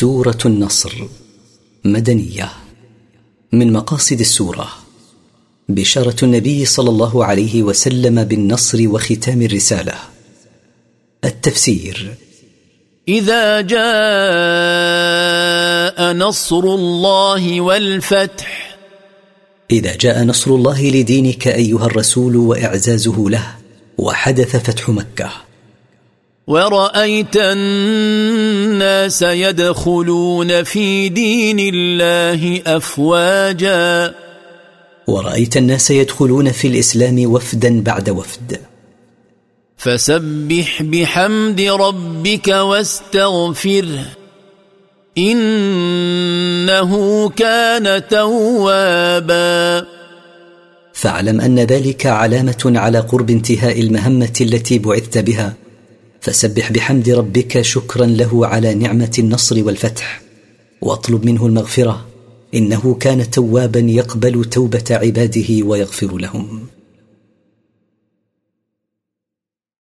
سورة النصر مدنية. من مقاصد السورة بشارة النبي صلى الله عليه وسلم بالنصر وختام الرسالة. التفسير إذا جاء نصر الله والفتح. إذا جاء نصر الله لدينك أيها الرسول وإعزازه له وحدث فتح مكة. ورأيت الناس يدخلون في دين الله أفواجا. ورأيت الناس يدخلون في الإسلام وفدا بعد وفد. فسبح بحمد ربك واستغفره إنه كان توابا. فاعلم أن ذلك علامة على قرب انتهاء المهمة التي بعثت بها. فسبح بحمد ربك شكرا له على نعمة النصر والفتح واطلب منه المغفرة إنه كان توابا يقبل توبة عباده ويغفر لهم.